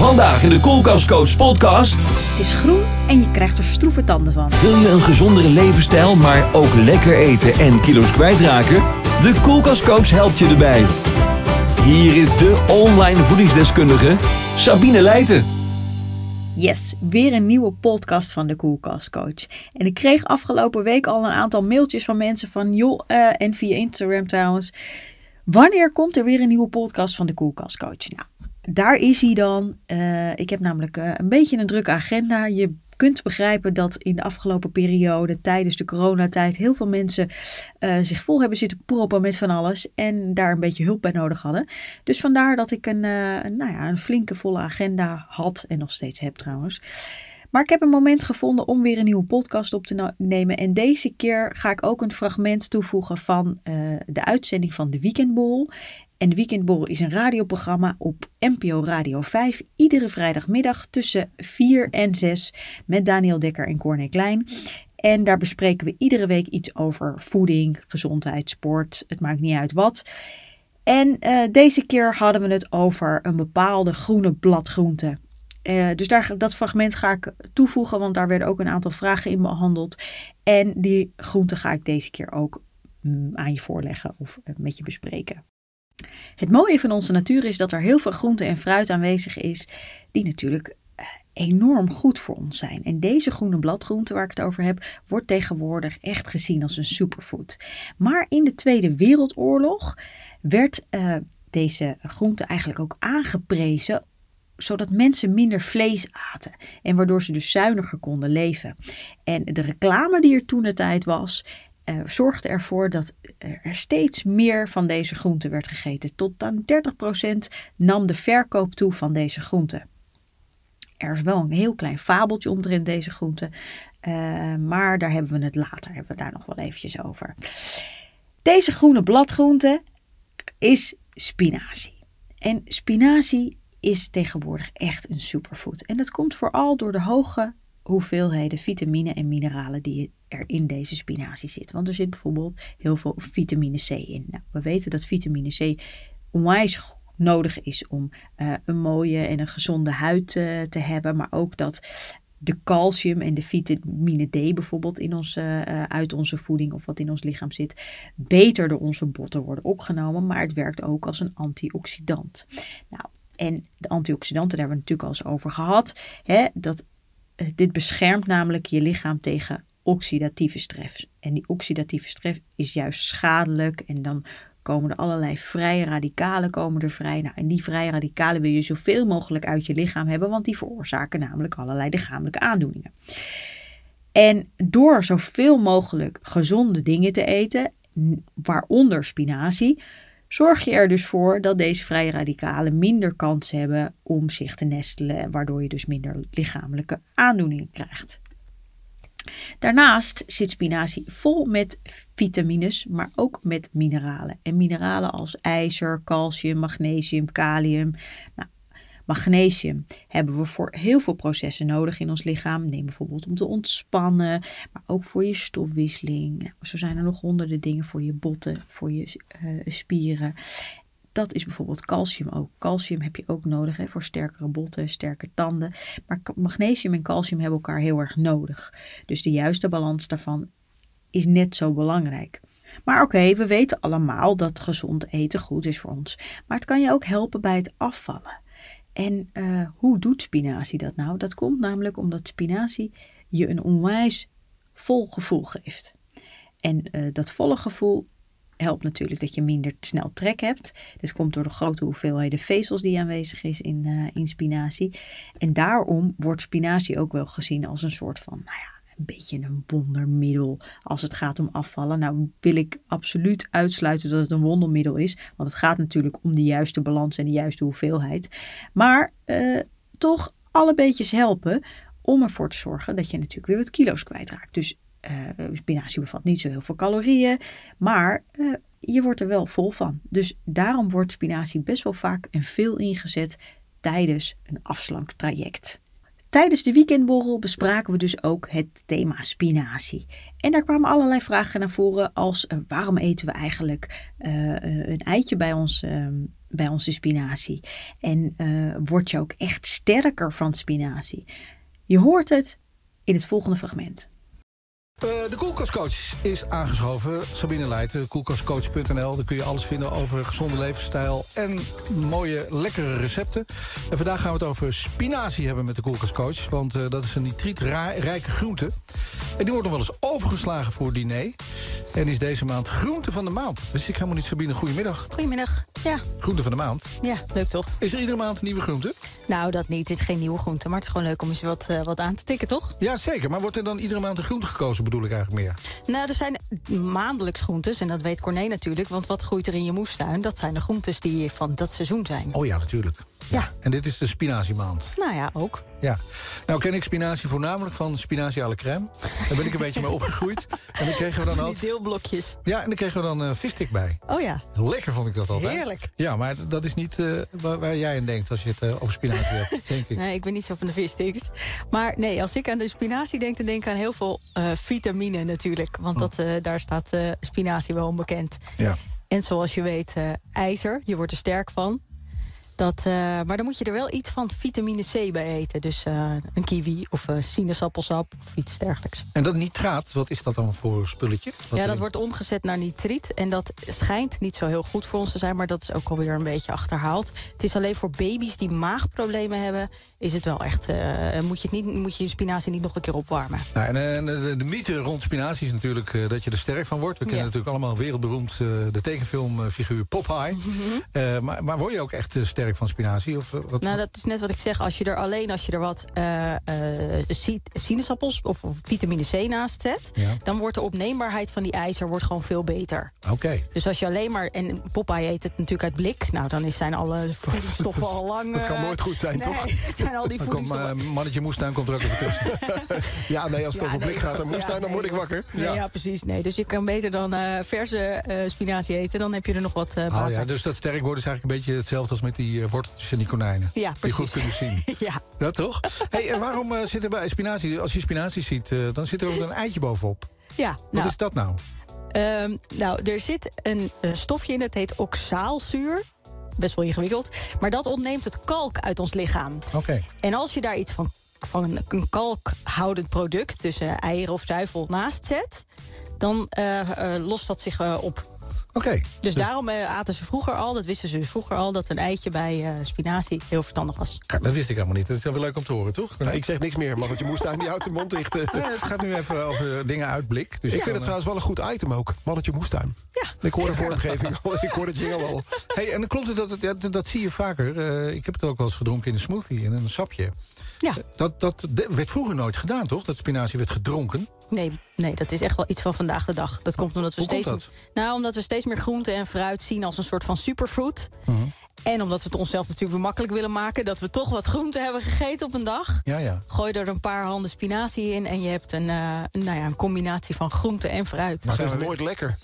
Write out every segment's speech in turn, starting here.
Vandaag in de Koelkastcoach podcast. Het is groen en je krijgt er stroeve tanden van. Wil je een gezondere levensstijl, maar ook lekker eten en kilo's kwijtraken? De Koelkastcoach helpt je erbij. Hier is de online voedingsdeskundige Sabine Leijten. Yes, weer een nieuwe podcast van de Koelkastcoach. En ik kreeg afgelopen week al een aantal mailtjes van mensen van joh, eh, en via Instagram trouwens. Wanneer komt er weer een nieuwe podcast van de Koelkastcoach? Nou, daar is hij dan. Eh, ik heb namelijk eh, een beetje een drukke agenda. Je kunt begrijpen dat in de afgelopen periode, tijdens de coronatijd, heel veel mensen uh, zich vol hebben zitten proppen met van alles en daar een beetje hulp bij nodig hadden. Dus vandaar dat ik een, nou ja, een flinke volle agenda had en nog steeds heb trouwens. Maar ik heb een moment gevonden om weer een nieuwe podcast op te nemen. En deze keer ga ik ook een fragment toevoegen van de uitzending van de Weekendbol. En de Weekendborrel is een radioprogramma op NPO Radio 5. Iedere vrijdagmiddag tussen 4 en 6 met Daniel Dekker en Corné Klein. En daar bespreken we iedere week iets over voeding, gezondheid, sport. Het maakt niet uit wat. En uh, deze keer hadden we het over een bepaalde groene bladgroente. Uh, dus daar, dat fragment ga ik toevoegen, want daar werden ook een aantal vragen in behandeld. En die groente ga ik deze keer ook mm, aan je voorleggen of uh, met je bespreken. Het mooie van onze natuur is dat er heel veel groente en fruit aanwezig is, die natuurlijk eh, enorm goed voor ons zijn. En deze groene bladgroente waar ik het over heb, wordt tegenwoordig echt gezien als een superfood. Maar in de Tweede Wereldoorlog werd uh, deze groente eigenlijk ook aangeprezen zodat mensen minder vlees aten en waardoor ze dus zuiniger konden leven. En de reclame die er toen de tijd was, uh, zorgde ervoor dat er steeds meer van deze groente werd gegeten. Tot aan 30% nam de verkoop toe van deze groente. Er is wel een heel klein fabeltje omtrent deze groente, uh, maar daar hebben we het later, hebben we daar nog wel eventjes over. Deze groene bladgroente is spinazie. En spinazie is tegenwoordig echt een superfood. En dat komt vooral door de hoge hoeveelheden vitamine en mineralen die er in deze spinazie zit. Want er zit bijvoorbeeld heel veel vitamine C in. Nou, we weten dat vitamine C onwijs nodig is om uh, een mooie en een gezonde huid uh, te hebben. Maar ook dat de calcium en de vitamine D bijvoorbeeld in onze, uh, uit onze voeding of wat in ons lichaam zit, beter door onze botten worden opgenomen. Maar het werkt ook als een antioxidant. Nou, en de antioxidanten, daar hebben we natuurlijk al eens over gehad. Hè, dat, dit beschermt namelijk je lichaam tegen oxidatieve stress. En die oxidatieve stress is juist schadelijk en dan komen er allerlei vrije radicalen komen er vrij. Nou, en die vrije radicalen wil je zoveel mogelijk uit je lichaam hebben, want die veroorzaken namelijk allerlei lichamelijke aandoeningen. En door zoveel mogelijk gezonde dingen te eten, waaronder spinazie, zorg je er dus voor dat deze vrije radicalen minder kans hebben om zich te nestelen, waardoor je dus minder lichamelijke aandoeningen krijgt. Daarnaast zit spinazie vol met vitamines, maar ook met mineralen. En mineralen als ijzer, calcium, magnesium, kalium. Nou, magnesium hebben we voor heel veel processen nodig in ons lichaam. Neem bijvoorbeeld om te ontspannen, maar ook voor je stofwisseling. Zo zijn er nog honderden dingen voor je botten, voor je uh, spieren dat is bijvoorbeeld calcium ook. Calcium heb je ook nodig hè, voor sterkere botten, sterke tanden. Maar magnesium en calcium hebben elkaar heel erg nodig. Dus de juiste balans daarvan is net zo belangrijk. Maar oké, we weten allemaal dat gezond eten goed is voor ons. Maar het kan je ook helpen bij het afvallen. En uh, hoe doet spinazie dat nou? Dat komt namelijk omdat spinazie je een onwijs vol gevoel geeft. En uh, dat volle gevoel helpt natuurlijk dat je minder snel trek hebt. Dit komt door de grote hoeveelheden vezels die aanwezig is in, uh, in spinazie. En daarom wordt spinazie ook wel gezien als een soort van, nou ja, een beetje een wondermiddel als het gaat om afvallen. Nou wil ik absoluut uitsluiten dat het een wondermiddel is, want het gaat natuurlijk om de juiste balans en de juiste hoeveelheid. Maar uh, toch alle beetjes helpen om ervoor te zorgen dat je natuurlijk weer wat kilo's kwijtraakt. Dus uh, spinazie bevat niet zo heel veel calorieën, maar uh, je wordt er wel vol van. Dus daarom wordt spinazie best wel vaak en veel ingezet tijdens een afslanktraject. Tijdens de weekendborrel bespraken we dus ook het thema spinazie. En daar kwamen allerlei vragen naar voren als uh, waarom eten we eigenlijk uh, een eitje bij, ons, uh, bij onze spinazie? En word je ook echt sterker van spinazie? Je hoort het in het volgende fragment. Uh, de koelkastcoach is aangeschoven. Sabine Leijten, koelkastcoach.nl. Daar kun je alles vinden over gezonde levensstijl en mooie, lekkere recepten. En vandaag gaan we het over spinazie hebben met de koelkastcoach. Want uh, dat is een nitrietrijke groente. En die wordt nog wel eens overgeslagen voor diner. En is deze maand groente van de maand. Dus ik helemaal niet, Sabine. Goedemiddag. Goedemiddag, ja. Groente van de maand. Ja, leuk toch? Is er iedere maand een nieuwe groente? Nou, dat niet. Het is geen nieuwe groente. Maar het is gewoon leuk om eens wat, uh, wat aan te tikken, toch? Ja, zeker. Maar wordt er dan iedere maand een groente gekozen? bedoel ik eigenlijk meer? Nou, er zijn maandelijks groentes, en dat weet Corné natuurlijk... want wat groeit er in je moestuin? Dat zijn de groentes die van dat seizoen zijn. Oh ja, natuurlijk. Ja. En dit is de spinaziemaand. Nou ja, ook. Ja. Nou ken ik spinazie voornamelijk van spinazie à la crème. Daar ben ik een beetje mee opgegroeid. En dan kregen we dan ook... Die deelblokjes. Ja, en dan kregen we dan uh, visstick bij. Oh ja. Lekker vond ik dat altijd. Heerlijk. Ja, maar dat is niet uh, waar, waar, jij aan denkt als je het uh, over spinazie hebt, denk ik. Nee, ik ben niet zo van de vissticks. Maar nee, als ik aan de spinazie denk, dan denk ik aan heel veel vitamine natuurlijk. Want dat, daar staat spinazie wel onbekend. Ja. En zoals je weet, ijzer. Je wordt er sterk van. Dat, uh, maar dan moet je er wel iets van vitamine C bij eten. Dus uh, een kiwi of uh, sinaasappelsap of iets dergelijks. En dat nitraat, wat is dat dan voor spulletje? Wat ja, dat wordt omgezet naar nitriet. En dat schijnt niet zo heel goed voor ons te zijn... maar dat is ook alweer een beetje achterhaald. Het is alleen voor baby's die maagproblemen hebben... is het wel echt... moet, je het niet, moet je je spinazie niet nog een keer opwarmen. Nou, en de, de, mythe rond spinazie is natuurlijk dat je er sterk van wordt. We kennen ja. natuurlijk allemaal wereldberoemd de tekenfilmfiguur Popeye. Mm -hmm. maar, maar word je ook echt sterk van spinazie? Of wat? Nou, dat is net wat ik zeg. Als je er alleen als je er wat uh, uh, sinaasappels of, of, vitamine C naast zet... Ja. dan wordt de opneembaarheid van die ijzer wordt gewoon veel beter. Oké. Okay. Dus als je alleen maar... En Popeye eet het natuurlijk uit blik. Nou, dan zijn alle voedingsstoffen al lang... Dat kan nooit goed zijn, nee, toch? zijn al die dan komt, uh, mannetje moestuin komt er ook even tussen. ja, nee, als het ja, over blik gaat en moestuin, ja, dan word ik wakker. Nee, ja. precies. Nee, dus je kan beter dan verse spinazie eten. Dan heb je er nog wat uh, oh, ja, Dus dat sterk worden is eigenlijk een beetje hetzelfde als met die worteltjes en die konijnen. Ja, die goed kunnen zien. ja. Dat toch? hey, en waarom uh, zit er bij spinazie, als je spinazie ziet, uh, dan zit er ook een eitje bovenop? Ja. Wat nou, is dat nou? Um, nou, er zit een stofje in, dat heet oxaalzuur. Best wel ingewikkeld. Maar dat ontneemt het kalk uit ons lichaam. Oké. Okay. En als je daar iets van, van een kalkhoudend product... tussen eieren of zuivel naast zet... dan lost dat zich op. Oké. Okay, dus, dus, daarom uh, aten ze vroeger al, dat wisten ze dus vroeger al... dat een eitje bij uh, spinazie heel verstandig was. Kijk, dat wist ik helemaal niet. Dat is wel leuk om te horen, toch? Ja, ik zeg niks meer, maar want je moest niet uit de mond richten. Ja, het gaat nu even over dingen uitblik. Dus ik vind het trouwens wel een goed item ook. Mannetje moestuin. Ja. Ik hoor de vormgeving al. Ik hoor het jingle al. Hey, en dan klopt het dat, het, ja, dat, dat zie je vaker. Uh, ik heb het ook wel eens gedronken in een smoothie, in een sapje. Ja. Dat, dat werd vroeger nooit gedaan, toch? Dat spinazie werd gedronken. Nee, nee, dat is echt wel iets van vandaag de dag. Dat komt omdat we Hoe steeds. Komt dat? Nou, omdat we steeds meer groenten en fruit zien als een soort van superfood. Uh -huh. En omdat we het onszelf natuurlijk makkelijk willen maken... dat we toch wat groenten hebben gegeten op een dag. Ja, ja. Gooi er een paar handen spinazie in... en je hebt een, uh, nou ja, een combinatie van groenten en fruit. Maar dat is nooit lekker.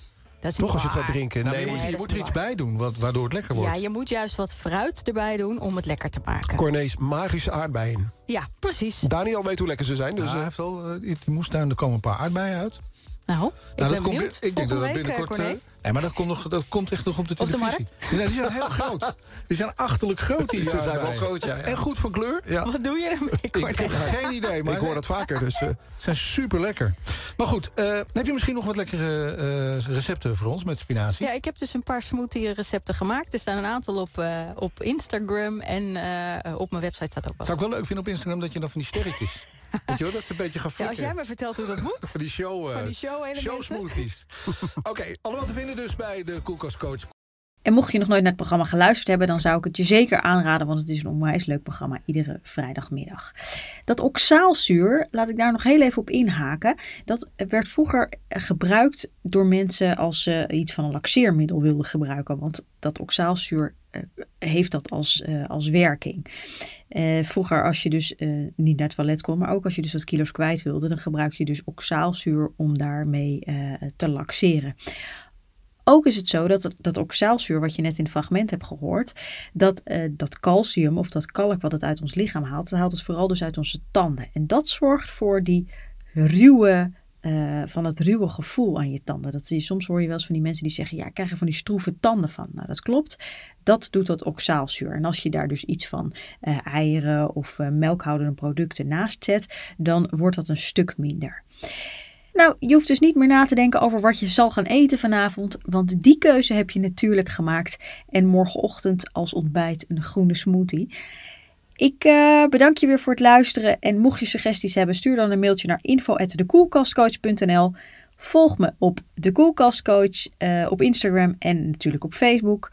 Dat is Toch als je het gaat drinken. Nou, nee, je moet, je er iets bij doen, wat, waardoor het lekker wordt. Ja, je moet juist wat fruit erbij doen om het lekker te maken. Cornees magische aardbeien. Ja, precies. Daniel weet hoe lekker ze zijn. Dus, Ja, hij heeft uh, in de moestuin, er komen een paar aardbeien uit. Nou, ik Nou, ben komt, benieuwd. ik denk dat dat binnenkort... eh, eh, nee, maar dat komt, nog, dat komt echt nog op de Op de televisie. Nee, die zijn heel groot. Die zijn achterlijk groot, die Ze zijn wel groot, ja, ja. En goed van kleur. ja. Wat doe je ermee, Ik heb geen idee, maar ik hoor dat vaker. Dus, uh, ze zijn super lekker. Maar goed, uh, heb je misschien nog wat lekkere uh, recepten voor ons met spinazie? Ja, ik heb dus een paar smoothie recepten gemaakt. Er staan een aantal op, uh, op Instagram en uh, op mijn website staat ook wel. Zou ik wel leuk vinden op Instagram dat je dan van die sterretjes... Weet je wel, dat ze een beetje Ja, als jij me vertelt hoe dat moet. Van die show, Van die show-elementen. show smoothies. Oké, allemaal te vinden dus bij de Koelkastcoach. En mocht je nog nooit naar het programma geluisterd hebben, dan zou ik het je zeker aanraden, want het is een onwijs leuk programma iedere vrijdagmiddag. Dat oxaalzuur, laat ik daar nog heel even op inhaken, dat werd vroeger gebruikt door mensen als ze iets van een laxeermiddel wilden gebruiken, want dat oxaalzuur uh, heeft dat als, uh, als werking. Vroeger als je dus niet naar het toilet kon, maar ook als je dus wat kilo's kwijt wilde, dan gebruikte je dus oxaalzuur om daarmee te laxeren ook is het zo dat dat oxaalzuur, wat je net in het fragment hebt gehoord, dat, uh, dat calcium of dat kalk wat het uit ons lichaam haalt, dat haalt het vooral dus uit onze tanden. En dat zorgt voor die ruwe uh, van het ruwe gevoel aan je tanden. Dat, je, soms hoor je wel eens van die mensen die zeggen: Ja, ik krijg er van die stroeve tanden van. Nou, dat klopt. Dat doet dat oxaalzuur. En als je daar dus iets van uh, eieren of uh, melkhoudende producten naast zet, dan wordt dat een stuk minder. Nou, je hoeft dus niet meer na te denken over wat je zal gaan eten vanavond, want die keuze heb je natuurlijk gemaakt. En morgenochtend als ontbijt een groene smoothie. Ik uh, bedank je weer voor het luisteren. En mocht je suggesties hebben, stuur dan een mailtje naar info.dekoelkastcoach.nl. Volg me op de Koelkastcoach uh, op Instagram en natuurlijk op Facebook.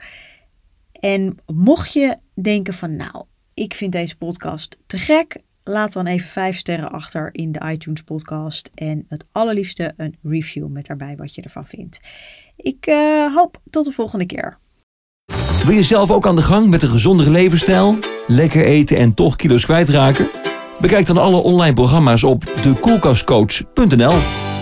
En mocht je denken van nou, ik vind deze podcast te gek, laat dan even 5 sterren achter in de iTunes podcast. En het allerliefste een review met daarbij wat je ervan vindt. Ik uh, hoop tot de volgende keer. Wil je zelf ook aan de gang met een gezondere levensstijl? Lekker eten en toch kilo's kwijtraken? Bekijk dan alle online programma's op dekoelkastcoach.nl.